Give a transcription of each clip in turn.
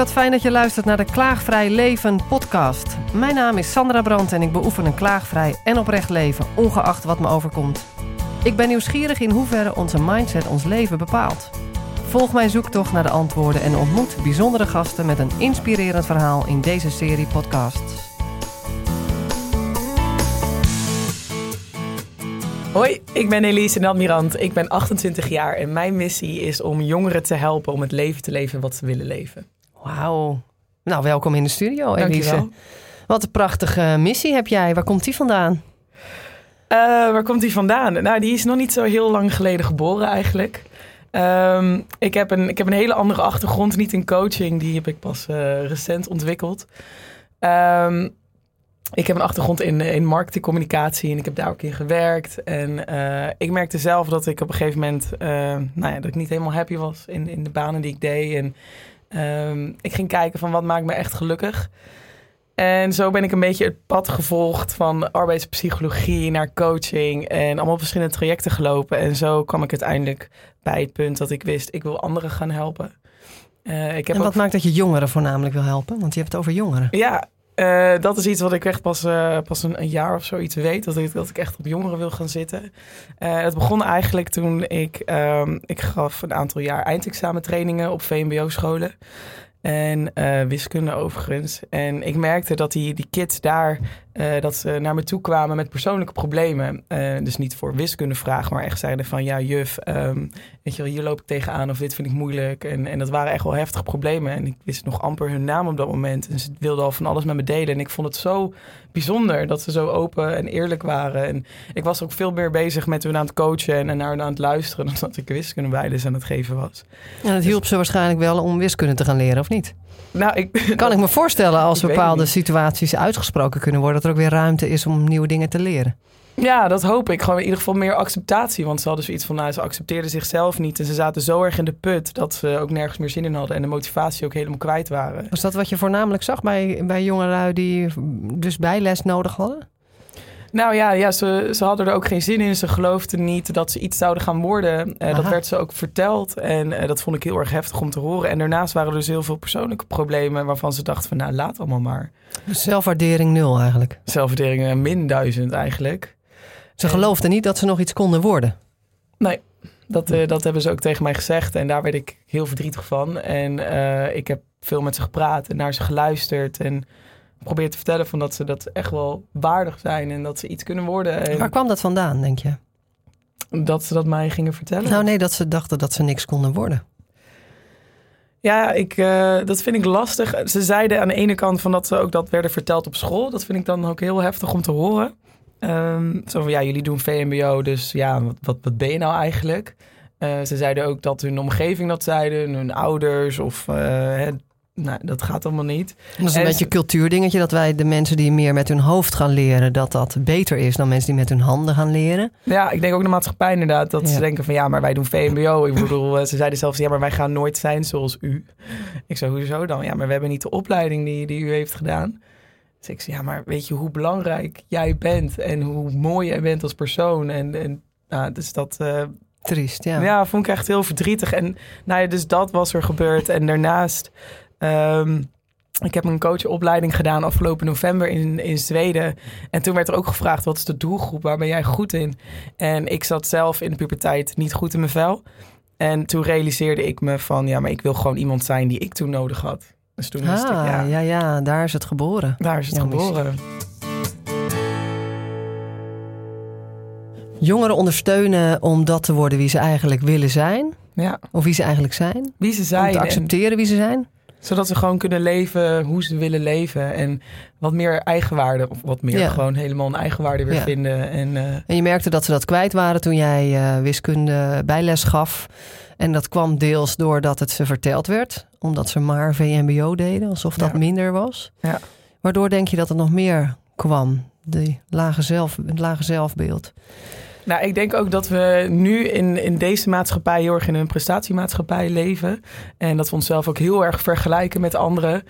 wat fijn dat je luistert naar de Klaagvrij Leven podcast. Mijn naam is Sandra Brandt en ik beoefen een klaagvrij en oprecht leven, ongeacht wat me overkomt. Ik ben nieuwsgierig in hoeverre onze mindset ons leven bepaalt. Volg mijn zoektocht naar de antwoorden en ontmoet bijzondere gasten met een inspirerend verhaal in deze serie podcasts. Hoi, ik ben Elise Nadmirant. Ik ben 28 jaar en mijn missie is om jongeren te helpen om het leven te leven wat ze willen leven. Wauw. Nou, welkom in de studio, Dankjewel. Elise. Wat een prachtige missie heb jij. Waar komt die vandaan? Eh, waar komt die vandaan? Nou, die is nog niet zo heel lang geleden geboren eigenlijk. Ehm, ik, heb een, ik heb een hele andere achtergrond, niet in coaching. Die heb ik pas eh, recent ontwikkeld. Ehm, ik heb een achtergrond in, in marketingcommunicatie en ik heb daar ook in gewerkt. En eh, ik merkte zelf dat ik op een gegeven moment, eh, nou ja, dat ik niet helemaal happy was in, in de banen die ik deed. En ehm, ik ging kijken van wat maakt me echt gelukkig. En zo ben ik een beetje het pad gevolgd van arbeidspsychologie naar coaching en allemaal verschillende trajecten gelopen. En zo kwam ik uiteindelijk bij het punt dat ik wist, ik wil anderen gaan helpen. Eh, ik heb En wat ook- maakt dat je jongeren voornamelijk wil helpen? Want je hebt het over jongeren. Ja, eh, dat is iets wat ik echt pas, eh, pas een, jaar of zoiets weet. Dat ik, dat ik echt op jongeren wil gaan zitten. Eh, het begon eigenlijk toen ik... ehm, ik gaf een aantal jaar eindexamentrainingen op VMBO-scholen. En wiskunde overigens. En ik merkte dat die, die kids daar... eh, dat ze naar me toe kwamen met persoonlijke problemen. Eh, dus niet voor wiskundevragen, maar echt zeiden van... Ja, juf, ehm, weet je wel, hier loop ik tegenaan of dit vind ik moeilijk. En, en dat waren echt wel heftige problemen. En ik wist nog amper hun naam op dat moment. En ze wilden al van alles met me delen. En ik vond het zo bijzonder dat ze zo open en eerlijk waren. En ik was ook veel meer bezig met hun aan het coachen en, en naar hun aan het luisteren... dan dat ik wiskundebijles aan het geven was. En het hielp ze waarschijnlijk wel om wiskunde te gaan leren, of niet? Nou, ik, Kan ik me voorstellen als bepaalde situaties uitgesproken kunnen worden, dat er ook weer ruimte is om nieuwe dingen te leren. Ja, dat hoop ik. Gewoon in ieder geval meer acceptatie. Want ze hadden zoiets van, nou, ze accepteerden zichzelf niet. En ze zaten zo erg in de put dat ze ook nergens meer zin in hadden. En de motivatie ook helemaal kwijt waren. Was dat wat je voornamelijk zag bij, bij jongelui die dus bijles nodig hadden? Nou ja, ja ze, ze hadden er ook geen zin in. Ze geloofden niet dat ze iets zouden gaan worden. Eh, dat werd ze ook verteld. En eh, dat vond ik heel erg heftig om te horen. En daarnaast waren er dus heel veel persoonlijke problemen... waarvan ze dachten van, nou, laat allemaal maar. Dus zelfwaardering nul eigenlijk. Zelfverderingen min duizend eigenlijk. Ze En- geloofden niet dat ze nog iets konden worden. Nee, dat, eh, dat hebben ze ook tegen mij gezegd. En daar werd ik heel verdrietig van. En eh, ik heb veel met ze gepraat en naar ze geluisterd. En geprobeerd te vertellen van dat ze dat echt wel waardig zijn. En dat ze iets kunnen worden. En Waar kwam dat vandaan, denk je? dat ze dat mij gingen vertellen. Nou nee, dat ze dachten dat ze niks konden worden. Ja, ik, eh, dat vind ik lastig. Ze zeiden aan de ene kant van dat ze ook dat werden verteld op school. Dat vind ik dan ook heel heftig om te horen. Ehm, zo van, ja, jullie doen VMBO, dus ja, wat, wat, wat ben je nou eigenlijk? Eh, ze zeiden ook dat hun omgeving dat zeiden, hun ouders of... hè, nou, dat gaat allemaal niet. Dat is een En beetje een cultuurdingetje dat wij de mensen die meer met hun hoofd gaan leren, dat dat beter is dan mensen die met hun handen gaan leren. Ja, ik denk ook de maatschappij inderdaad. Dat Ja. ze denken van ja, maar wij doen VMBO. Ik bedoel, eh, ze zeiden zelfs ja, maar wij gaan nooit zijn zoals u. Ik zei, hoezo dan? Ja, maar we hebben niet de opleiding die, die u heeft gedaan. Dus ik zei, ja, maar weet je hoe belangrijk jij bent en hoe mooi jij bent als persoon? En, en nou, dus dat, eh, Triest, ja. ja. vond ik echt heel verdrietig. En nou ja, dus dat was er gebeurd. En daarnaast, ehm, ik heb een coachopleiding gedaan afgelopen november in, in Zweden. En toen werd er ook gevraagd, wat is de doelgroep? Waar ben jij goed in? En ik zat zelf in de puberteit niet goed in mijn vel. En toen realiseerde ik me van, ja, maar ik wil gewoon iemand zijn die ik toen nodig had. Dus toen ik, Ah, ja, ja, ja, daar is het geboren. daar is het geboren. Jongeren ondersteunen om dat te worden wie ze eigenlijk willen zijn. Ja, Of wie ze eigenlijk zijn. wie ze Om zijn. te en- accepteren wie ze zijn. Zodat ze gewoon kunnen leven hoe ze willen leven. En wat meer eigenwaarde, of wat meer Ja. gewoon helemaal een eigenwaarde weer Ja. vinden. En eh, En je merkte dat ze dat kwijt waren toen jij eh, wiskunde bijles gaf. En dat kwam deels doordat het ze verteld werd. Omdat ze maar VMBO deden, alsof dat Ja. minder was. Ja. Waardoor denk je dat het nog meer kwam? Die lage, zelf, het lage zelfbeeld. Nou, ik denk ook dat we nu in, in deze maatschappij heel erg in een prestatiemaatschappij leven. En dat we onszelf ook heel erg vergelijken met anderen.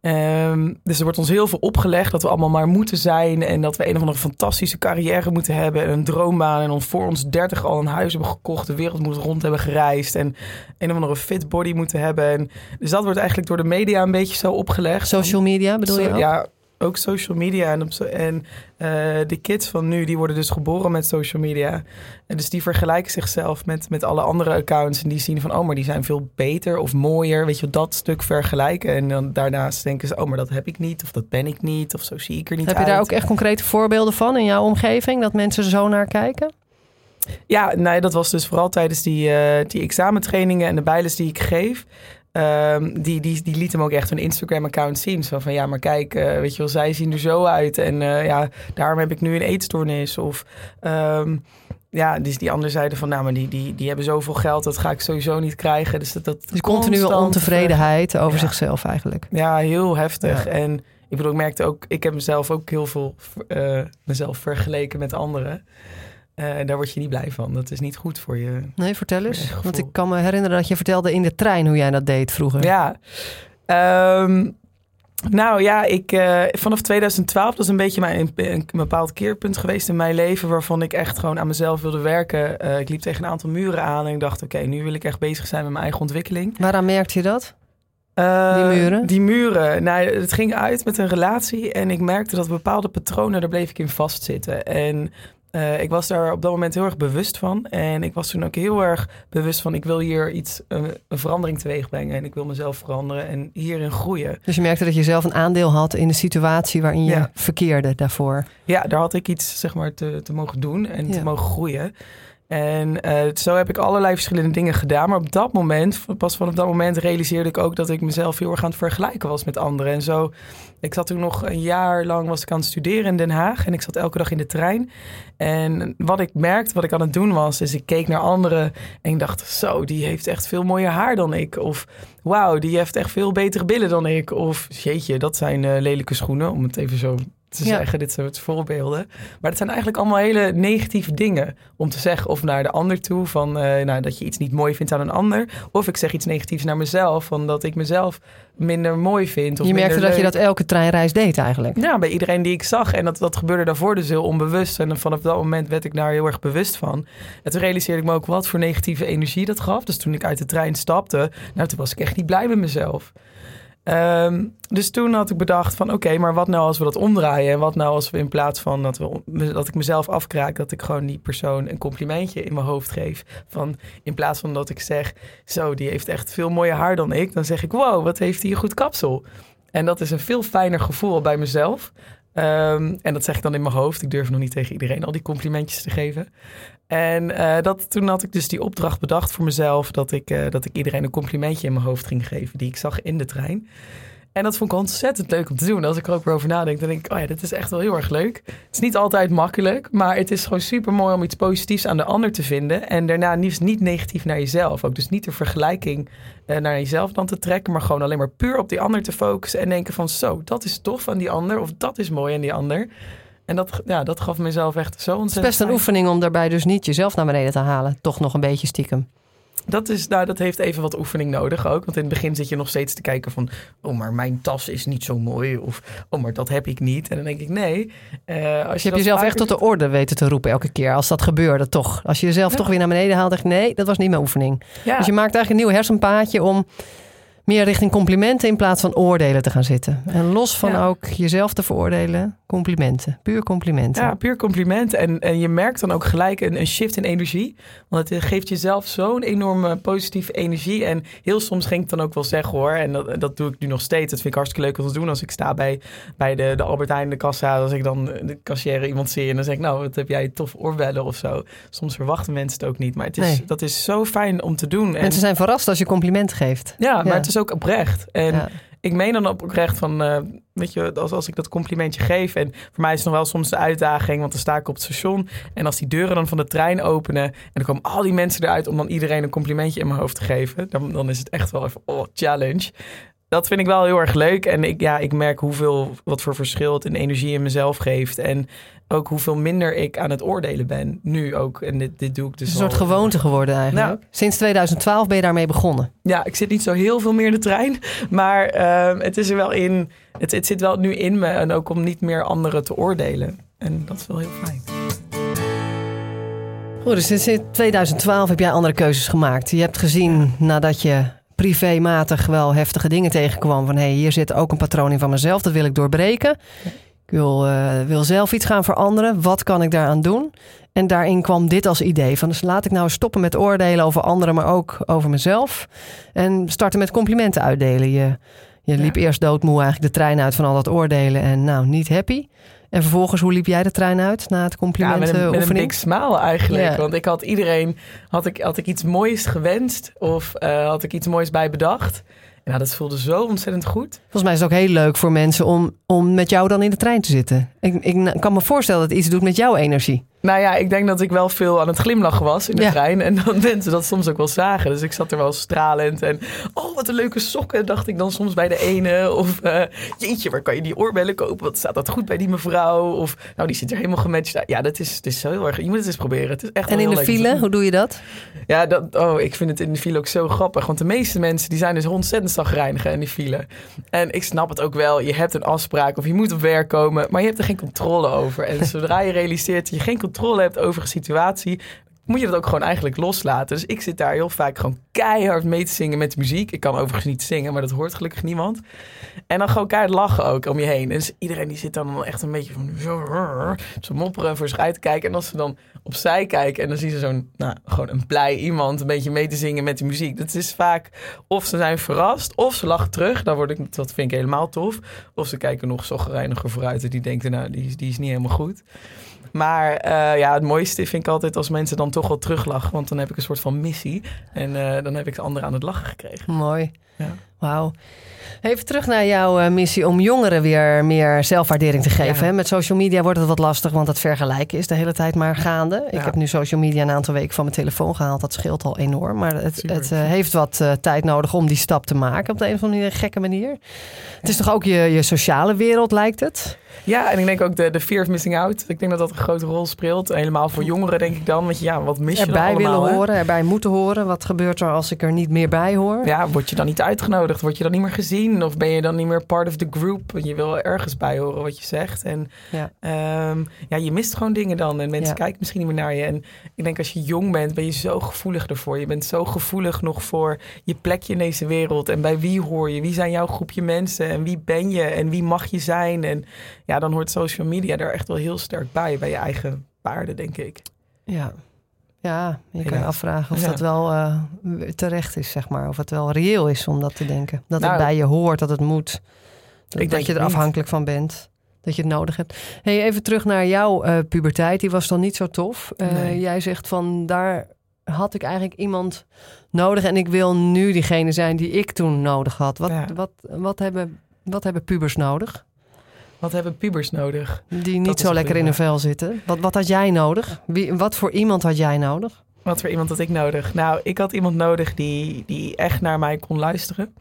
Ehm, dus er wordt ons heel veel opgelegd dat we allemaal maar moeten zijn. En dat we een of andere fantastische carrière moeten hebben. En een droombaan. En ons voor ons dertig al een huis hebben gekocht. De wereld moeten rond hebben gereisd. En een of andere fit body moeten hebben. En dus dat wordt eigenlijk door de media een beetje zo opgelegd. Social media bedoel je ook? Ja, ook social media. En, op en eh, de kids van nu, die worden dus geboren met social media. En dus die vergelijken zichzelf met, met alle andere accounts. En die zien van, oh, maar die zijn veel beter of mooier. Weet je, dat stuk vergelijken. En dan daarnaast denken ze, oh, maar dat heb ik niet. Of dat ben ik niet. Of zo zie ik er niet Heb je daar ook echt concrete voorbeelden van in jouw omgeving? Dat mensen er zo naar kijken? Ja, nee, dat was dus vooral tijdens die, eh, die examentrainingen en de bijles die ik geef. Ehm, die, die, die liet hem ook echt hun Instagram-account zien. Zo van, ja, maar kijk, eh, weet je wel, zij zien er zo uit. En eh, ja, daarom heb ik nu een eetstoornis. Of ehm, ja, dus die anderen zeiden van, nou, maar die, die, die hebben zoveel geld. Dat ga ik sowieso niet krijgen. Dus dat, dat Dus continue ontevredenheid over Ja. zichzelf eigenlijk. Ja, heel heftig. Ja. En ik bedoel, ik merkte ook, ik heb mezelf ook heel veel eh, mezelf vergeleken met anderen. Eh, daar word je niet blij van. Dat is niet goed voor je. Nee, vertel eens. Want ik kan me herinneren dat je vertelde in de trein hoe jij dat deed vroeger. Ja. Ehm, nou ja, ik, eh, vanaf 2012, dat is een beetje mijn, een, een bepaald keerpunt geweest in mijn leven. Waarvan ik echt gewoon aan mezelf wilde werken. Eh, ik liep tegen een aantal muren aan en ik dacht, oké, nu wil ik echt bezig zijn met mijn eigen ontwikkeling. Waaraan merkte je dat? Eh, Die muren? Die muren. Nou, het ging uit met een relatie en ik merkte dat bepaalde patronen, daar bleef ik in vastzitten. En eh, ik was daar op dat moment heel erg bewust van. En ik was toen ook heel erg bewust van, ik wil hier iets, een, een verandering teweeg brengen. En ik wil mezelf veranderen en hierin groeien. Dus je merkte dat je zelf een aandeel had in de situatie waarin je Ja. verkeerde daarvoor. Ja, daar had ik iets zeg maar te, te mogen doen en Ja. te mogen groeien. En eh, zo heb ik allerlei verschillende dingen gedaan. Maar op dat moment, pas vanaf dat moment, realiseerde ik ook dat ik mezelf heel erg aan het vergelijken was met anderen. En zo, ik zat toen nog een jaar lang was ik aan het studeren in Den Haag. En ik zat elke dag in de trein. En wat ik merkte, wat ik aan het doen was, is ik keek naar anderen. En ik dacht, zo, die heeft echt veel mooier haar dan ik. Of wauw, die heeft echt veel betere billen dan ik. Of jeetje, dat zijn eh, lelijke schoenen, om het even zo te Ja. zeggen. Dit soort voorbeelden. Maar het zijn eigenlijk allemaal hele negatieve dingen om te zeggen. Of naar de ander toe, van eh, nou, dat je iets niet mooi vindt aan een ander. Of ik zeg iets negatiefs naar mezelf, van dat ik mezelf minder mooi vind. Of je merkte dat je dat elke treinreis deed eigenlijk. Ja, bij iedereen die ik zag. En dat, dat gebeurde daarvoor dus heel onbewust. En vanaf dat moment werd ik daar heel erg bewust van. En toen realiseerde ik me ook wat voor negatieve energie dat gaf. Dus toen ik uit de trein stapte, nou, toen was ik echt niet blij met mezelf. Ehm, dus toen had ik bedacht van oké, maar wat nou als we dat omdraaien? En wat nou als we in plaats van dat, we, dat ik mezelf afkraak, dat ik gewoon die persoon een complimentje in mijn hoofd geef. Van, in plaats van dat ik zeg, zo, die heeft echt veel mooier haar dan ik. Dan zeg ik, wow, wat heeft hij een goed kapsel. En dat is een veel fijner gevoel bij mezelf. Ehm, en dat zeg ik dan in mijn hoofd. Ik durf nog niet tegen iedereen al die complimentjes te geven. En eh, dat, toen had ik dus die opdracht bedacht voor mezelf. Dat ik, eh, dat ik iedereen een complimentje in mijn hoofd ging geven. Die ik zag in de trein. En dat vond ik ontzettend leuk om te doen. Als ik er ook weer over nadenk, dan denk ik, oh ja, dit is echt wel heel erg leuk. Het is niet altijd makkelijk, maar het is gewoon super mooi om iets positiefs aan de ander te vinden. En daarna niet, niet negatief naar jezelf. Ook dus niet de vergelijking eh, naar jezelf dan te trekken, maar gewoon alleen maar puur op die ander te focussen. En denken van, zo, dat is tof aan die ander. Of dat is mooi aan die ander. En dat, ja, dat gaf mezelf echt zo Het is ontzettend best een fijn. oefening om daarbij dus niet jezelf naar beneden te halen. Toch nog een beetje stiekem. Dat, is, nou, dat heeft even wat oefening nodig ook. Want in het begin zit je nog steeds te kijken van... oh, maar mijn tas is niet zo mooi. Of, oh, maar dat heb ik niet. En dan denk ik, nee. eh, als Dus je hebt jezelf echt tot de orde weten te roepen elke keer. Als dat gebeurde, toch. Als je jezelf Ja. toch weer naar beneden haalt, dacht je, nee, dat was niet mijn oefening. Ja, Dus je maakt eigenlijk een nieuw hersenpaadje om meer richting complimenten in plaats van oordelen te gaan zitten. En los van Ja. ook jezelf te veroordelen, complimenten. Puur complimenten. ja, puur compliment. En, en je merkt dan ook gelijk een, een shift in energie. Want het geeft jezelf zo'n enorme positieve energie. En heel soms ging ik dan ook wel zeggen hoor. En dat, dat doe ik nu nog steeds. Dat vind ik hartstikke leuk om te doen. Als ik sta bij, bij de, de Albert Heijn, de kassa. Als ik dan de cashier iemand zie. En dan zeg ik, nou, wat heb jij tof oorbellen of zo. Soms verwachten mensen het ook niet. Maar het is, Nee. dat is zo fijn om te doen. En, Mensen zijn verrast als je complimenten geeft. ja, maar Ja. het is ook oprecht. En Ja. ik meen dan ook oprecht van, eh, weet je, als, als ik dat complimentje geef. En voor mij is het nog wel soms de uitdaging, want dan sta ik op het station. En als die deuren dan van de trein openen. en dan komen al die mensen eruit om dan iedereen een complimentje in mijn hoofd te geven. Dan, dan is het echt wel even, oh, challenge. Dat vind ik wel heel erg leuk. En ik, ja, ik merk hoeveel, wat voor verschil het in energie in mezelf geeft. En ook hoeveel minder ik aan het oordelen ben. Nu ook. En dit, dit doe ik dus Een soort al- gewoonte geworden eigenlijk. Nou. Sinds 2012 ben je daarmee begonnen. Ja, ik zit niet zo heel veel meer in de trein. Maar ehm, het is er wel in. Het, het zit wel nu in me. En ook om niet meer anderen te oordelen. En dat is wel heel fijn. Goed, dus sinds 2012 heb jij andere keuzes gemaakt. Je hebt gezien nadat je privématig wel heftige dingen tegenkwam. Van hé, hey, hier zit ook een patroon in van mezelf. Dat wil ik doorbreken. Ik wil, eh, wil zelf iets gaan veranderen. Wat kan ik daaraan doen? En daarin kwam dit als idee. Van dus laat ik nou stoppen met oordelen over anderen, maar ook over mezelf. En starten met complimenten uitdelen. Je, je liep eerst doodmoe eigenlijk de trein uit van al dat oordelen. En nou, niet happy. En vervolgens, hoe liep jij de trein uit na het Ja, compliment met een, met een oefening? big smile eigenlijk. Ja. Want ik had iedereen, had ik, had ik iets moois gewenst of eh, had ik iets moois bij bedacht. En nou, dat voelde zo ontzettend goed. Volgens mij is het ook heel leuk voor mensen om, om met jou dan in de trein te zitten. Ik, ik kan me voorstellen dat het iets doet met jouw energie. Nou ja, ik denk dat ik wel veel aan het glimlachen was in de Ja. trein. En dan mensen dat soms ook wel zagen. Dus ik zat er wel stralend. En oh, wat een leuke sokken, dacht ik dan soms bij de ene. Of eh, jeetje, waar kan je die oorbellen kopen? Wat staat dat goed bij die mevrouw? Of nou, die zit er helemaal gematcht. Ja, dat is, het is zo heel erg. Je moet het eens proberen. Het is echt En in de file, hoe doe je dat? Ja, dat, oh, ik vind het in de file ook zo grappig. Want de meeste mensen die zijn dus ontzettend zagrijnig in die file. En ik snap het ook wel. Je hebt een afspraak of je moet op werk komen. Maar je hebt er geen controle over. En zodra je realiseert dat je geen controle hebt over een situatie... moet je dat ook gewoon eigenlijk loslaten. Dus ik zit daar heel vaak gewoon keihard mee te zingen met de muziek. Ik kan overigens niet zingen, maar dat hoort gelukkig niemand. En dan gewoon keihard lachen ook om je heen. En dus iedereen die zit dan echt een beetje van... Zo mopperen voor zich uit te kijken. En als ze dan opzij kijken en dan zien ze zo'n... Nou, gewoon een blij iemand een beetje mee te zingen met de muziek. Dat is vaak of ze zijn verrast of ze lachen terug. Dan word ik, dat vind ik helemaal tof. Of ze kijken nog zo gereiniger vooruit en die denken... Nou, die, die is niet helemaal goed. Maar eh, ja, het mooiste vind ik altijd als mensen dan toch wel teruglachen. Want dan heb ik een soort van missie. En eh, dan heb ik de anderen aan het lachen gekregen. Mooi. Ja. Wauw. Even terug naar jouw eh, missie om jongeren weer meer zelfwaardering te geven. Ja. Met social media wordt het wat lastig, want het vergelijken is de hele tijd maar gaande. Ik Ja. heb nu social media een aantal weken van mijn telefoon gehaald. Dat scheelt al enorm. Maar het, het eh, heeft wat eh, tijd nodig om die stap te maken op de een of andere gekke manier. Het is toch ook je, je sociale wereld, lijkt het? Ja, en ik denk ook de, de fear of missing out. Ik denk dat dat een grote rol speelt. Helemaal voor jongeren denk ik dan. Want ja, wat mis je dan Erbij allemaal, willen hè? horen, erbij moeten horen. Wat gebeurt er als ik er niet meer bij hoor? Ja, word je dan niet uitgenodigd? Word je dan niet meer gezien? Of ben je dan niet meer part of the group? Je wil ergens bij horen wat je zegt. En Ja. ehm, ja, je mist gewoon dingen dan. En mensen Ja. kijken misschien niet meer naar je. En ik denk als je jong bent, ben je zo gevoelig ervoor. Je bent zo gevoelig nog voor je plekje in deze wereld. En bij wie hoor je? Wie zijn jouw groepje mensen? En wie ben je? En wie mag je zijn? En ja, dan hoort social media er echt wel heel sterk bij. Bij je eigen waarden, denk ik. Ja. Ja, je kan je afvragen of Ja. dat wel eh, terecht is, zeg maar. Of het wel reëel is om dat te denken. Dat het Nou, bij je hoort, dat het moet. Dat, je er niet. afhankelijk van bent. Dat je het nodig hebt. Hey, even terug naar jouw eh, puberteit. Die was dan niet zo tof. Eh, Nee. Jij zegt van daar had ik eigenlijk iemand nodig. En ik wil nu diegene zijn die ik toen nodig had. Wat, Ja. wat, wat, hebben, wat hebben pubers nodig? Wat hebben pubers nodig? Die niet Dat zo lekker in hun vel zitten. Wat, wat had jij nodig? Wie, wat voor iemand had jij nodig? Wat voor iemand had ik nodig? Nou, ik had iemand nodig die, die echt naar mij kon luisteren.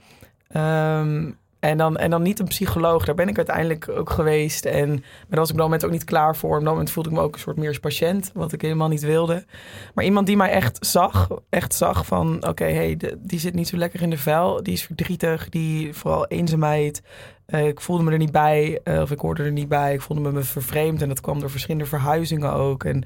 Ehm, en, dan, en dan niet een psycholoog. Daar ben ik uiteindelijk ook geweest. En, maar daar was ik op dat moment ook niet klaar voor. Op dat moment voelde ik me ook een soort meer als patiënt. Wat ik helemaal niet wilde. Maar iemand die mij echt zag. Echt zag van... Oké, hey, de- die zit niet zo lekker in de vel. Die is verdrietig. Die vooral eenzaamheid. Eh, ik voelde me er niet bij. eh, of ik hoorde er niet bij. Ik voelde me vervreemd. En dat kwam door verschillende verhuizingen ook. En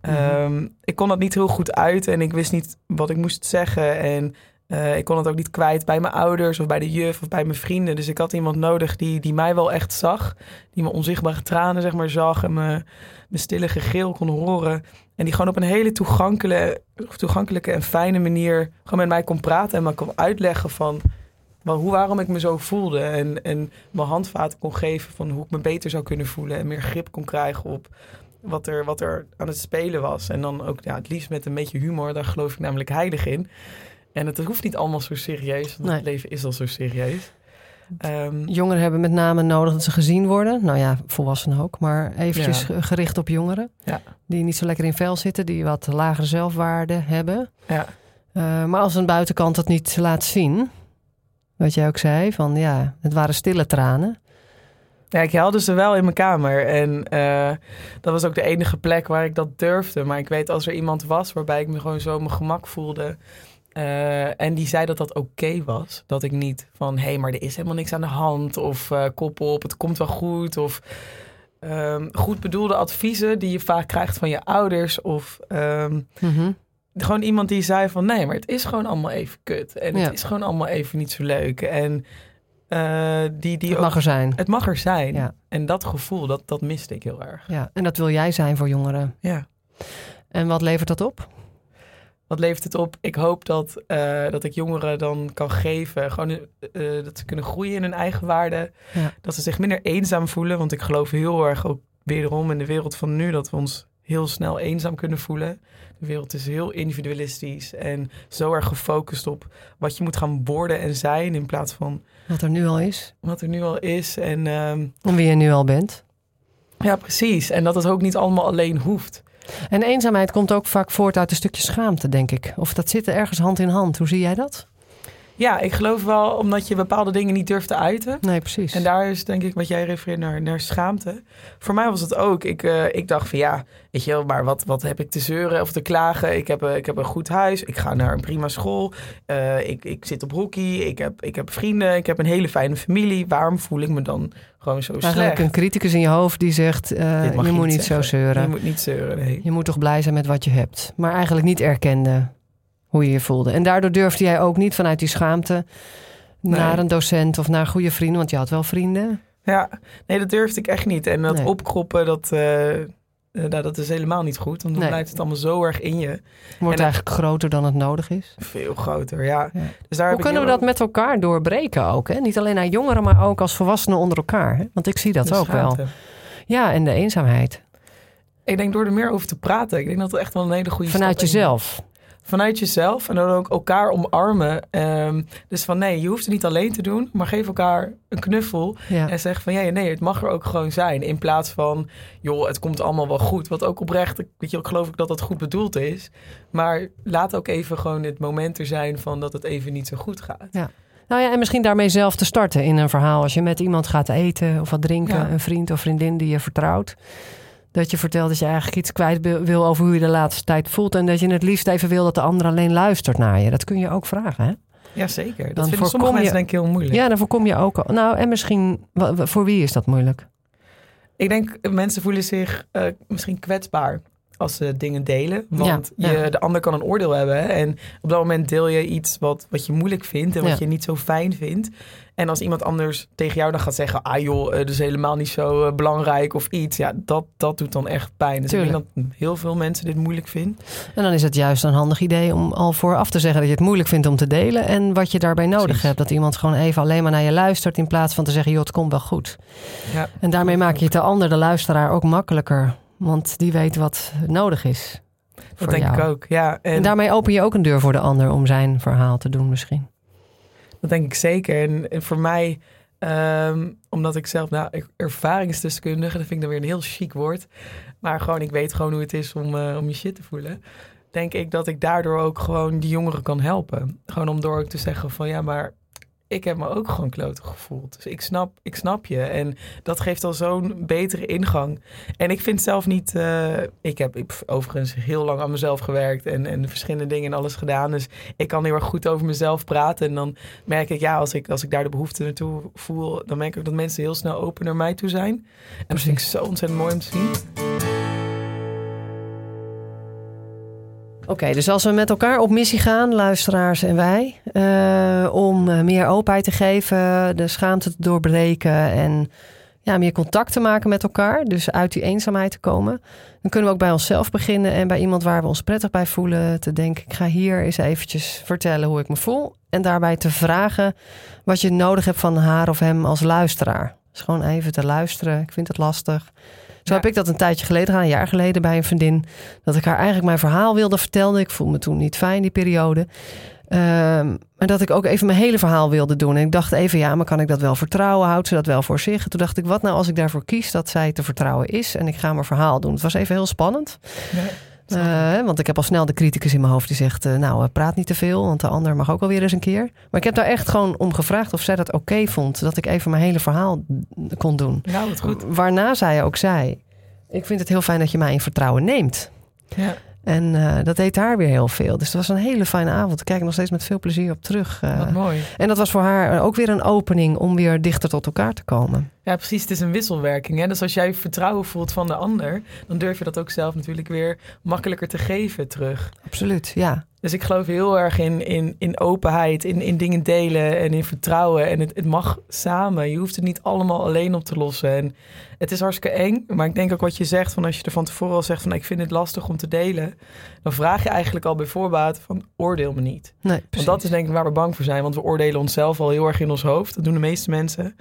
Ehm, ik kon dat niet heel goed uit en ik wist niet wat ik moest zeggen. En eh, ik kon het ook niet kwijt bij mijn ouders of bij de juf of bij mijn vrienden. Dus ik had iemand nodig die, die mij wel echt zag. Die mijn onzichtbare tranen zeg maar zag en mijn, mijn stille gegil kon horen. En die gewoon op een hele toegankelijke, toegankelijke en fijne manier gewoon met mij kon praten. En me kon uitleggen van wel, hoe, waarom ik me zo voelde. En, en mijn handvaten kon geven van hoe ik me beter zou kunnen voelen. En meer grip kon krijgen op wat er, wat er aan het spelen was. En dan ook ja, het liefst met een beetje humor. Daar geloof ik namelijk heilig in. En het hoeft niet allemaal zo serieus. Want Nee. het leven is al zo serieus. Ehm, Jongeren hebben met name nodig dat ze gezien worden. Nou ja, volwassenen ook. Maar eventjes Ja. gericht op jongeren. Ja. Die niet zo lekker in vel zitten. Die wat lagere zelfwaarde hebben. ja. Eh, maar als een buitenkant dat niet laat zien. Wat jij ook zei, van ja, het waren stille tranen. Ja, ik haalde ze wel in mijn kamer. En eh, dat was ook de enige plek waar ik dat durfde. Maar ik weet als er iemand was waarbij ik me gewoon zo mijn gemak voelde. Eh, en die zei dat dat oké was. Dat ik niet van, hé, hey, maar er is helemaal niks aan de hand. Of eh kop op, het komt wel goed. Of ehm, goed bedoelde adviezen die je vaak krijgt van je ouders. Of ehm, Mhm. gewoon iemand die zei van, nee, maar het is gewoon allemaal even kut. En Ja. het is gewoon allemaal even niet zo leuk. En eh, die, die Het ook mag er zijn. het mag er zijn. Ja. En dat gevoel, dat, dat miste ik heel erg. Ja, en dat wil jij zijn voor jongeren. Ja. En wat levert dat op? Wat levert het op? Ik hoop dat, eh, dat ik jongeren dan kan geven. Gewoon eh, dat ze kunnen groeien in hun eigen waarde. Ja. Dat ze zich minder eenzaam voelen. Want ik geloof heel erg ook wederom in de wereld van nu dat we ons heel snel eenzaam kunnen voelen. De wereld is heel individualistisch en zo erg gefocust op wat je moet gaan worden en zijn. In plaats van Wat er nu al is. wat er nu al is. En En wie je nu al bent. ja, precies. En dat het ook niet allemaal alleen hoeft. En eenzaamheid komt ook vaak voort uit een stukje schaamte, denk ik. Of dat zit er ergens hand in hand. Hoe zie jij dat? Ja, ik geloof wel omdat je bepaalde dingen niet durft te uiten. Nee, precies. En daar is denk ik wat jij refereert naar, naar schaamte. Voor mij was het ook. Ik, eh, ik dacht van ja, weet je wel, maar wat, wat heb ik te zeuren of te klagen? Ik heb, eh, ik heb een goed huis, ik ga naar een prima school, eh, ik, ik zit op hockey, ik heb, ik heb vrienden, ik heb een hele fijne familie. Waarom voel ik me dan gewoon zo Eigenlijk slecht? een criticus in je hoofd die zegt, je moet niet zo zeuren. Je moet niet zeuren, nee. Je moet toch blij zijn met wat je hebt. Maar eigenlijk niet erkende hoe je je voelde. En daardoor durfde jij ook niet vanuit die schaamte naar een docent of naar goede vrienden. Want je had wel vrienden. Ja, nee, dat durfde ik echt niet. En dat Nee. opkroppen, dat, eh, eh, nou, dat is helemaal niet goed. Want dan Nee. blijft het allemaal zo erg in je. Wordt En- eigenlijk groter dan het nodig is. Veel groter, ja. Ja. Dus daar Hoe heb ik kunnen we dat met elkaar doorbreken ook? Hè? Niet alleen naar jongeren, maar ook als volwassenen onder elkaar. Hè? Want ik zie dat de ook wel. Ja, en de eenzaamheid. Ik denk door er meer over te praten. Ik denk dat het echt wel een hele goede Vanuit jezelf. Vanuit jezelf en dan ook elkaar omarmen. Ehm, dus van nee, je hoeft het niet alleen te doen, maar geef elkaar een knuffel. Ja. En zeg van ja, nee, het mag er ook gewoon zijn. In plaats van, joh, het komt allemaal wel goed. Wat ook oprecht, ik- weet je, ik geloof ik dat dat goed bedoeld is. Maar laat ook even gewoon het moment er zijn van dat het even niet zo goed gaat. Nou ja, en misschien daarmee zelf te starten in een verhaal. Als je met iemand gaat eten of wat drinken, Ja. een vriend of vriendin die je vertrouwt. Dat je vertelt dat je eigenlijk iets kwijt wil- over hoe je de laatste tijd voelt. En dat je het liefst even wil dat de ander alleen luistert naar je. Dat kun je ook vragen, hè? Jazeker, dat Dan vinden sommige je- mensen denk ik heel moeilijk. Ja, dan voorkom je ook al. Nou, en misschien, voor wie is dat moeilijk? Ik denk, mensen voelen zich eh, misschien kwetsbaar als ze dingen delen. Want Ja, je, de ander kan een oordeel hebben. hè. En op dat moment deel je iets wat, wat je moeilijk vindt en wat Ja. je niet zo fijn vindt. En als iemand anders tegen jou dan gaat zeggen... ah joh, dat is helemaal niet zo eh, belangrijk of iets. Ja, dat, dat doet dan echt pijn. Dus ik denk dat heel veel mensen dit moeilijk vinden. En dan is het juist een handig idee om al vooraf te zeggen dat je het moeilijk vindt om te delen. En wat je daarbij nodig Precies. hebt. Dat iemand gewoon even alleen maar naar je luistert. In plaats van te zeggen, joh, het komt wel goed. Ja. En daarmee maak je het de ander, de luisteraar, ook makkelijker. Want die weet wat nodig is. Dat denk jou. ik ook, ja. En, En daarmee open je ook een deur voor de ander om zijn verhaal te doen misschien. Dat denk ik zeker. En, en voor mij, ehm, omdat ik zelf nou, ervaringsdeskundige, dat vind ik dan weer een heel chic woord. Maar gewoon, ik weet gewoon hoe het is om, eh, om je shit te voelen. Denk ik dat ik daardoor ook gewoon die jongeren kan helpen. Gewoon om door ook te zeggen van ja, maar ik heb me ook gewoon kloten gevoeld. Dus ik snap, ik snap je. En dat geeft al zo'n betere ingang. En ik vind zelf niet... eh, ik heb ik, overigens heel lang aan mezelf gewerkt en, en verschillende dingen en alles gedaan. Dus ik kan heel erg goed over mezelf praten. En dan merk ik, ja, als ik, als ik daar de behoefte naartoe voel... dan merk ik dat mensen heel snel open naar mij toe zijn. En dat vind ik zo ontzettend mooi om te zien. Oké, dus als we met elkaar op missie gaan, luisteraars en wij, eh, om eh, meer openheid te geven, de schaamte te doorbreken en ja, meer contact te maken met elkaar, dus uit die eenzaamheid te komen, dan kunnen we ook bij onszelf beginnen en bij iemand waar we ons prettig bij voelen, te denken, ik ga hier eens eventjes vertellen hoe ik me voel en daarbij te vragen wat je nodig hebt van haar of hem als luisteraar. Dus gewoon even te luisteren, ik vind het lastig. Zo heb ik dat een tijdje geleden gedaan, een jaar geleden bij een vriendin. Dat ik haar eigenlijk mijn verhaal wilde vertellen. Ik voelde me toen niet fijn, die periode. Ehm, en dat ik ook even mijn hele verhaal wilde doen. En ik dacht even, ja, maar kan ik dat wel vertrouwen? Houdt ze dat wel voor zich? En toen dacht ik, wat nou als ik daarvoor kies dat zij te vertrouwen is? En ik ga mijn verhaal doen. Het was even heel spannend. Ja. Uh, want ik heb al snel de criticus in mijn hoofd die zegt: uh, Nou, praat niet te veel, want de ander mag ook wel weer eens een keer. Maar ik heb daar echt gewoon om gevraagd of zij dat oké vond. Dat ik even mijn hele verhaal kon doen. Nou, goed. Waarna zij ook zei: Ik vind het heel fijn dat je mij in vertrouwen neemt. Ja. En uh, dat deed haar weer heel veel. Dus het was een hele fijne avond. Ik kijk er nog steeds met veel plezier op terug. Uh, Wat mooi. En dat was voor haar ook weer een opening om weer dichter tot elkaar te komen. Ja, precies. Het is een wisselwerking. Hè? Dus als jij vertrouwen voelt van de ander, dan durf je dat ook zelf natuurlijk weer makkelijker te geven terug. Absoluut, ja. Dus ik geloof heel erg in, in, in openheid, in, in dingen delen en in vertrouwen. En het, het mag samen. Je hoeft het niet allemaal alleen op te lossen. En het is hartstikke eng. Maar ik denk ook wat je zegt, van als je er van tevoren al zegt van ik vind het lastig om te delen. Dan vraag je eigenlijk al bij voorbaat van oordeel me niet. Nee, want dat is denk ik waar we bang voor zijn. Want we oordelen onszelf al heel erg in ons hoofd. Dat doen de meeste mensen.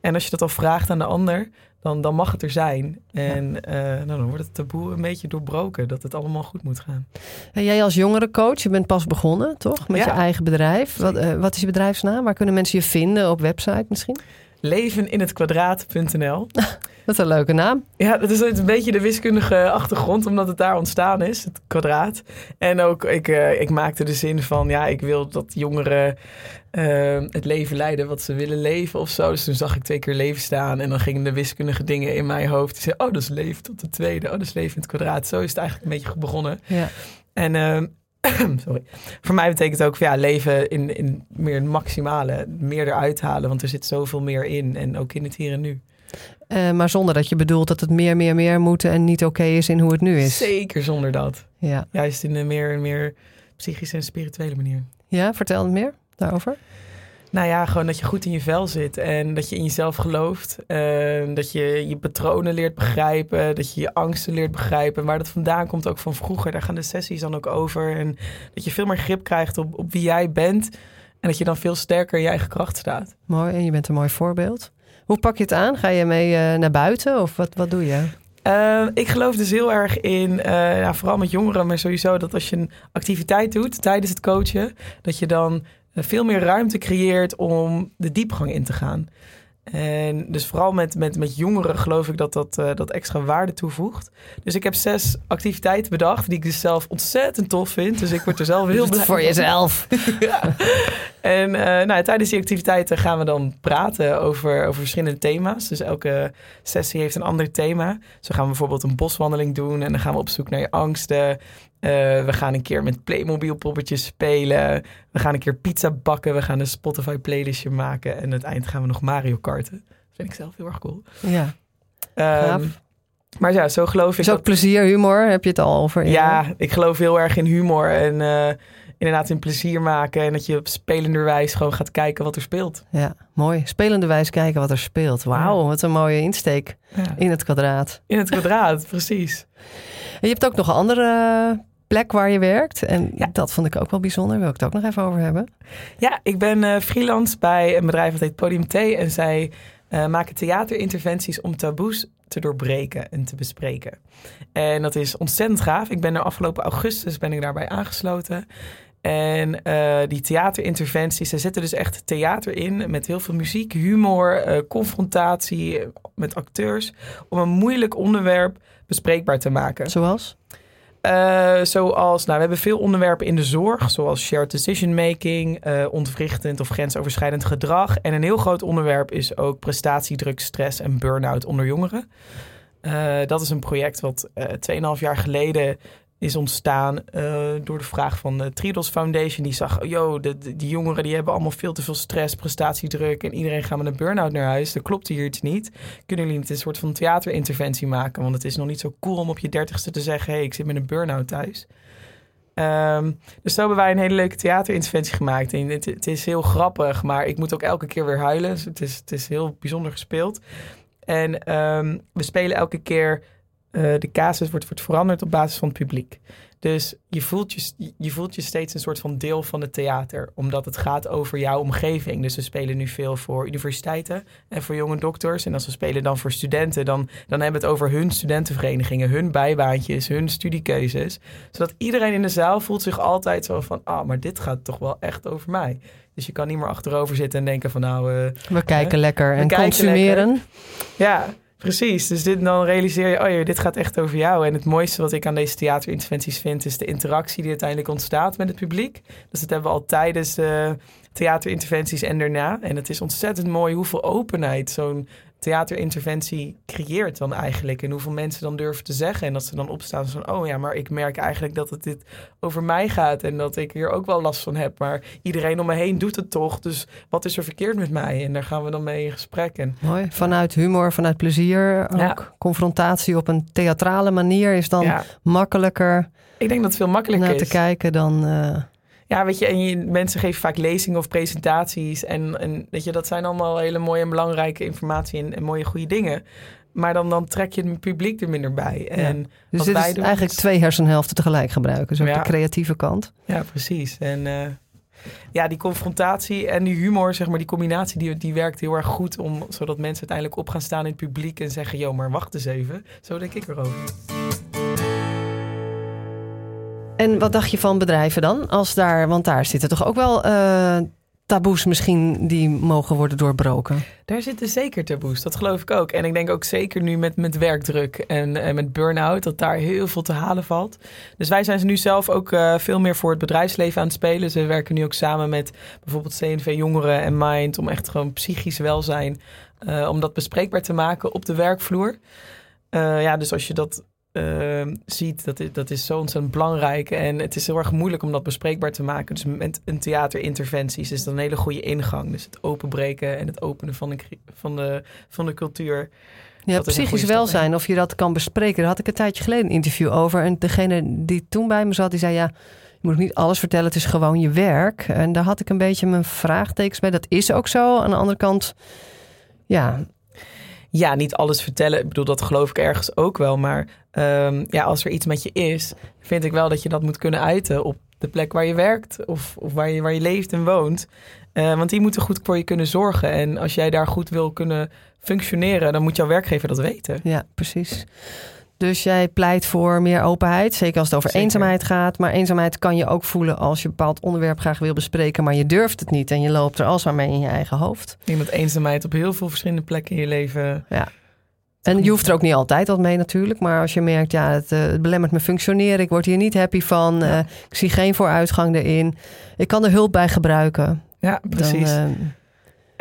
En als je dat al vraagt aan de ander, dan, dan mag het er zijn. En eh, nou, dan wordt het taboe een beetje doorbroken, dat het allemaal goed moet gaan. En jij als jongere coach, je bent pas begonnen, toch? Met je eigen bedrijf. Wat, uh, wat is je bedrijfsnaam? Waar kunnen mensen je vinden? Op website misschien? leveninhetkwadraat.nl. Dat is een leuke naam. Ja, dat is een beetje de wiskundige achtergrond, omdat het daar ontstaan is, het kwadraat. En ook, ik, uh, ik maakte de zin van, ja, ik wil dat jongeren uh, het leven leiden wat ze willen leven of zo. Dus toen zag ik twee keer leven staan en dan gingen de wiskundige dingen in mijn hoofd. Ik zei, oh, dat is leven tot de tweede. Oh, dat is leven in het kwadraat. Zo is het eigenlijk een beetje begonnen. Ja. En... Uh, sorry. Voor mij betekent het ook ja, leven in, in meer het maximale, meer eruit halen, want er zit zoveel meer in en ook in het hier en nu. Uh, maar zonder dat je bedoelt dat het meer, meer, meer moet en niet oké is in hoe het nu is. Zeker zonder dat. Ja. Juist in een meer, meer psychische en spirituele manier. Ja, vertel meer daarover. Nou ja, gewoon dat je goed in je vel zit en dat je in jezelf gelooft. Uh, dat je je patronen leert begrijpen, dat je je angsten leert begrijpen. Waar dat vandaan komt ook van vroeger, daar gaan de sessies dan ook over. En dat je veel meer grip krijgt op, op wie jij bent en dat je dan veel sterker in je eigen kracht staat. Mooi, en je bent een mooi voorbeeld. Hoe pak je het aan? Ga je mee uh, naar buiten of wat, wat doe je? Uh, ik geloof dus heel erg in, uh, ja, vooral met jongeren, maar sowieso dat als je een activiteit doet tijdens het coachen, dat je dan veel meer ruimte creëert om de diepgang in te gaan. En dus vooral met, met, met jongeren geloof ik dat dat, uh, dat extra waarde toevoegt. Dus ik heb zes activiteiten bedacht die ik dus zelf ontzettend tof vind. Dus ik word er zelf heel blij Voor jezelf. ja. En uh, nou, tijdens die activiteiten gaan we dan praten over, over verschillende thema's. Dus elke sessie heeft een ander thema. Zo gaan we bijvoorbeeld een boswandeling doen en dan gaan we op zoek naar je angsten. Uh, we gaan een keer met Playmobil poppetjes spelen. We gaan een keer pizza bakken. We gaan een Spotify playlistje maken. En aan het eind gaan we nog Mario karten. Dat vind ik zelf heel erg cool. Ja. Um, maar ja, zo geloof ik. Is ook dat... plezier, humor, heb je het al over? Ja, ik geloof heel erg in humor. En uh, inderdaad in plezier maken. En dat je op spelenderwijs gewoon gaat kijken wat er speelt. Ja, mooi. Spelenderwijs kijken wat er speelt. Wauw, wat een mooie insteek ja. in het kwadraat. In het kwadraat, precies. En je hebt ook nog andere plek waar je werkt. En ja. dat vond ik ook wel bijzonder. Wil ik het ook nog even over hebben? Ja, ik ben uh, freelance bij een bedrijf dat heet Podium T. En zij uh, maken theaterinterventies om taboes te doorbreken en te bespreken. En dat is ontzettend gaaf. Ik ben er afgelopen augustus ben ik daarbij aangesloten. En uh, die theaterinterventies, ze zetten dus echt theater in met heel veel muziek, humor, uh, confrontatie met acteurs. Om een moeilijk onderwerp bespreekbaar te maken. Zoals? Uh, zoals, nou, we hebben veel onderwerpen in de zorg, zoals shared decision making, uh, ontwrichtend of grensoverschrijdend gedrag. En een heel groot onderwerp is ook prestatiedruk, stress en burn-out onder jongeren. Uh, dat is een project wat 2,5 jaar geleden is ontstaan uh, door de vraag van de Tridos Foundation. Die zag, yo, de, de, die jongeren die hebben allemaal veel te veel stress, prestatiedruk... en iedereen gaat met een burn-out naar huis. Dat klopt hier iets niet. Kunnen jullie niet een soort van theaterinterventie maken? Want het is nog niet zo cool om op je dertigste te zeggen... hey, ik zit met een burn-out thuis. Um, dus zo hebben wij een hele leuke theaterinterventie gemaakt. En het, is heel grappig, maar ik moet ook elke keer weer huilen. Dus het, is, het is heel bijzonder gespeeld. En um, we spelen elke keer... Uh, de casus wordt, wordt veranderd op basis van het publiek. Dus je voelt je, je voelt je steeds een soort van deel van het theater, omdat het gaat over jouw omgeving. Dus we spelen nu veel voor universiteiten en voor jonge dokters. En als we spelen dan voor studenten, dan, dan hebben we het over hun studentenverenigingen, hun bijbaantjes, hun studiekeuzes. Zodat iedereen in de zaal voelt zich altijd zo van, ah, maar dit gaat toch wel echt over mij. Dus je kan niet meer achterover zitten en denken van nou... Uh, we kijken lekker we en kijken consumeren. Lekker. Ja, Precies, dus dit, dan realiseer je, oh ja, dit gaat echt over jou. En het mooiste wat ik aan deze theaterinterventies vind, is de interactie die uiteindelijk ontstaat met het publiek. Dus dat hebben we al tijdens de theaterinterventies en daarna. En het is ontzettend mooi hoeveel openheid zo'n theaterinterventie creëert dan eigenlijk. En hoeveel mensen dan durven te zeggen. En dat ze dan opstaan van, oh ja, maar ik merk eigenlijk dat het dit over mij gaat. En dat ik hier ook wel last van heb. Maar iedereen om me heen doet het toch. Dus wat is er verkeerd met mij? En daar gaan we dan mee in gesprek. En, Mooi. Vanuit humor, vanuit plezier. Ook Ja. confrontatie op een theatrale manier is dan ja, makkelijker ik denk dat het veel makkelijker naar te kijken dan... eh, Ja, weet je, en je, mensen geven vaak lezingen of presentaties. En, en weet je, dat zijn allemaal hele mooie en belangrijke informatie en, en mooie goede dingen. Maar dan, dan trek je het publiek er minder bij. En dus dit is doen eigenlijk is- twee hersenhelften tegelijk gebruiken. Ja. de creatieve kant. Ja, precies. En eh, ja, die confrontatie en die humor, zeg maar, die combinatie, die, die werkt heel erg goed om, zodat mensen uiteindelijk op gaan staan in het publiek en zeggen, joh, maar wacht eens even. Zo denk ik erover. En wat dacht je van bedrijven dan? Als daar, want daar zitten toch ook wel eh, taboes misschien die mogen worden doorbroken. Daar zitten zeker taboes, dat geloof ik ook. En ik denk ook zeker nu met, met werkdruk en, met burn-out, dat daar heel veel te halen valt. Dus wij zijn nu zelf ook eh, veel meer voor het bedrijfsleven aan het spelen. Ze werken nu ook samen met bijvoorbeeld CNV Jongeren en Mind om echt gewoon psychisch welzijn, eh, om dat bespreekbaar te maken op de werkvloer. Ja, dus als je dat eh, ziet, dat is, dat is zo ontzettend belangrijk. En het is heel erg moeilijk om dat bespreekbaar te maken. Dus met een theaterinterventies is dat een hele goede ingang. Dus het openbreken en het openen van de, van de, van de cultuur. Ja, Dat psychisch welzijn, of je dat kan bespreken. Daar had ik een tijdje geleden een interview over. En degene die toen bij me zat, die zei ja, je moet niet alles vertellen. Het is gewoon je werk. En daar had ik een beetje mijn vraagtekens bij. Dat is ook zo. Aan de andere kant, ja, Ja, niet alles vertellen. Ik bedoel, dat geloof ik ergens ook wel. Maar ehm, ja, als er iets met je is, vind ik wel dat je dat moet kunnen uiten op de plek waar je werkt of, of waar, je, waar je leeft en woont. Eh, want die moeten goed voor je kunnen zorgen. En als jij daar goed wil kunnen functioneren, dan moet jouw werkgever dat weten. ja, precies. Dus jij pleit voor meer openheid, zeker als het over Zeker. eenzaamheid gaat. Maar eenzaamheid kan je ook voelen als je een bepaald onderwerp graag wil bespreken, maar je durft het niet en je loopt er alsmaar mee in je eigen hoofd. Dat eenzaamheid op heel veel verschillende plekken in je leven... En je hoeft er ook niet altijd wat mee natuurlijk. Maar als je merkt, ja, het, eh, het belemmert mijn functioneren. Ik word hier niet happy van. Ja. eh, ik zie geen vooruitgang erin. Ik kan er hulp bij gebruiken. Ja, precies. Dan, eh,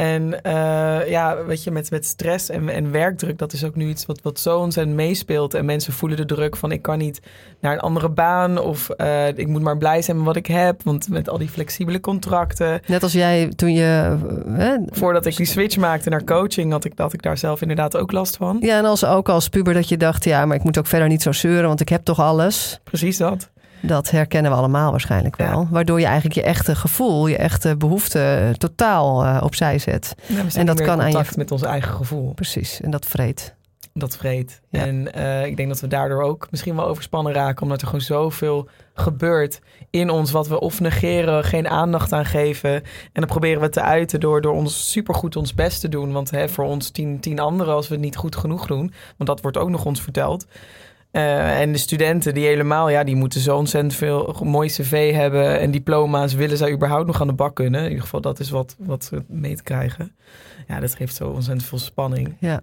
En eh, ja, weet je, met, met stress en, en werkdruk, dat is ook nu iets wat, wat zo ontzettend meespeelt. En mensen voelen de druk van ik kan niet naar een andere baan of eh, ik moet maar blij zijn met wat ik heb. Want met al die flexibele contracten. net als jij toen je... hè, Voordat ik die switch maakte naar coaching, had ik, had ik daar zelf inderdaad ook last van. ja, en als ook als puber dat je dacht... ja, maar ik moet ook verder niet zo zeuren... want ik heb toch alles. Precies dat. Dat herkennen we allemaal waarschijnlijk wel. Ja. Waardoor je eigenlijk je echte gevoel... je echte behoefte totaal eh, opzij zet. Ja, En dat kan aan je- contact met ons eigen gevoel. Precies, en dat vreet. Dat vreet. Ja. En eh, ik denk dat we daardoor ook misschien wel overspannen raken. Omdat er gewoon zoveel gebeurt in ons. Wat we of negeren, geen aandacht aan geven. En dan proberen we te uiten door, door ons supergoed ons best te doen. Want hè, voor ons tien, tien anderen als we het niet goed genoeg doen. Want dat wordt ook nog ons verteld. Eh, en de studenten die helemaal, ja, die moeten zo ontzettend veel mooi cv hebben en diploma's. Willen zij überhaupt nog aan de bak kunnen? In ieder geval, dat is wat, wat ze mee te krijgen. Ja, dat geeft zo ontzettend veel spanning. Ja.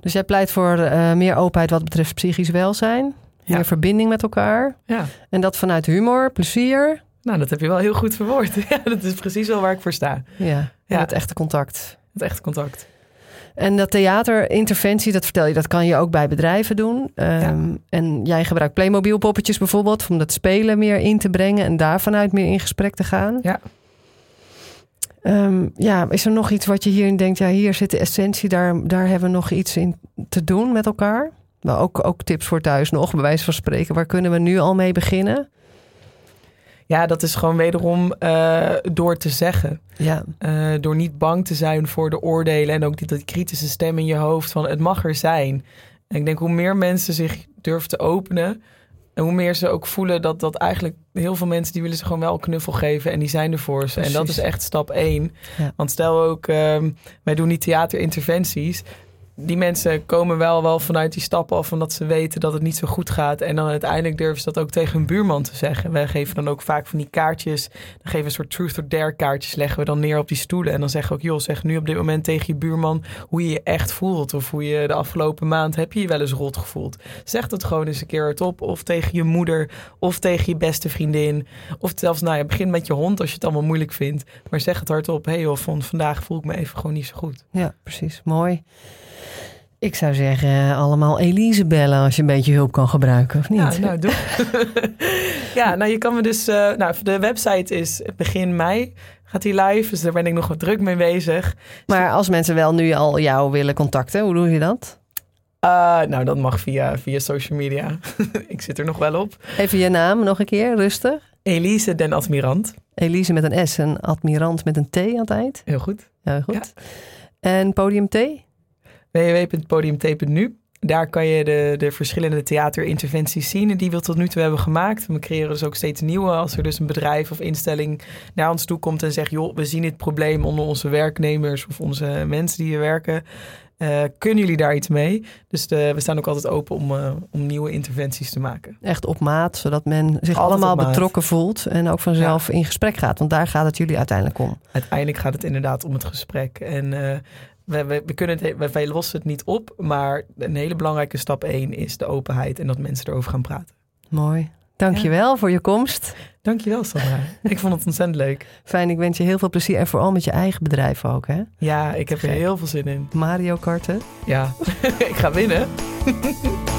Dus jij pleit voor eh, meer openheid wat betreft psychisch welzijn. Ja. Meer verbinding met elkaar. Ja. En dat vanuit humor, plezier. Nou, dat heb je wel heel goed verwoord. Ja, dat is precies wel waar ik voor sta. Ja, Ja. het echte contact. Het echte contact. En dat theaterinterventie, dat vertel je, dat kan je ook bij bedrijven doen. Ehm, En jij gebruikt Playmobil poppetjes bijvoorbeeld... om dat spelen meer in te brengen... en daar vanuit meer in gesprek te gaan. Ja. Ehm, ja, is er nog iets wat je hierin denkt... ja, hier zit de essentie, daar, daar hebben we nog iets in te doen met elkaar? Maar ook, ook tips voor thuis nog, bij wijze van spreken. Waar kunnen we nu al mee beginnen? Ja, dat is gewoon wederom eh, door te zeggen. Ja, Eh, door niet bang te zijn voor de oordelen en ook die, die kritische stem in je hoofd van het mag er zijn. En ik denk hoe meer mensen zich durven te openen en hoe meer ze ook voelen dat, dat eigenlijk heel veel mensen die willen ze gewoon wel een knuffel geven en die zijn er voor ze. En dat is echt stap één. Ja. Want stel ook, ehm, wij doen die theaterinterventies. Die mensen komen wel, wel vanuit die stappen af, omdat ze weten dat het niet zo goed gaat. En dan uiteindelijk durven ze dat ook tegen hun buurman te zeggen. Wij geven dan ook vaak van die kaartjes. Dan geven een soort truth or dare kaartjes, leggen we dan neer op die stoelen. En dan zeggen we ook, joh, zeg nu op dit moment tegen je buurman hoe je je echt voelt. Of hoe je de afgelopen maand, heb je je wel eens rot gevoeld. Zeg dat gewoon eens een keer hardop. Of tegen je moeder, of tegen je beste vriendin. Of zelfs, nou ja, begin met je hond als je het allemaal moeilijk vindt. Maar zeg het hardop, hé hey van vandaag voel ik me even gewoon niet zo goed. Ja, precies. Mooi. Ik zou zeggen, allemaal Elise bellen als je een beetje hulp kan gebruiken, of niet? Ja, nou doe. ja, nou je kan me dus... Uh, nou, de website is begin mei gaat hij live. Dus daar ben ik nog wat druk mee bezig. Maar als mensen wel nu al jou willen contacten, hoe doe je dat? Uh, nou, dat mag via, via social media. ik zit er nog wel op. Even je naam nog een keer, rustig. Elise den Admirant. Elise met een S en Admirant met een T aan het eind. Heel goed. Ja, goed. En Podium T? www.podiumt.nu. Daar kan je de, de verschillende theaterinterventies zien die we tot nu toe hebben gemaakt. We creëren dus ook steeds nieuwe. Als er dus een bedrijf of instelling naar ons toe komt en zegt: joh, we zien dit probleem onder onze werknemers of onze mensen die hier werken. Uh, kunnen jullie daar iets mee? Dus de, we staan ook altijd open om, uh, om nieuwe interventies te maken. Echt op maat, zodat men zich allemaal betrokken voelt en ook vanzelf ja. in gesprek gaat. Want daar gaat het jullie uiteindelijk om. Uiteindelijk gaat het inderdaad om het gesprek. En uh, we, we, we, kunnen het, wij lossen het niet op, maar een hele belangrijke stap één is de openheid en dat mensen erover gaan praten. Mooi. Dankjewel ja. voor je komst. Dankjewel, Sandra. ik vond het ontzettend leuk. Fijn, ik wens je heel veel plezier. En vooral met je eigen bedrijf ook, hè? Ja, ik heb er heel veel zin in. Mario Karten. Ja, ik ga winnen.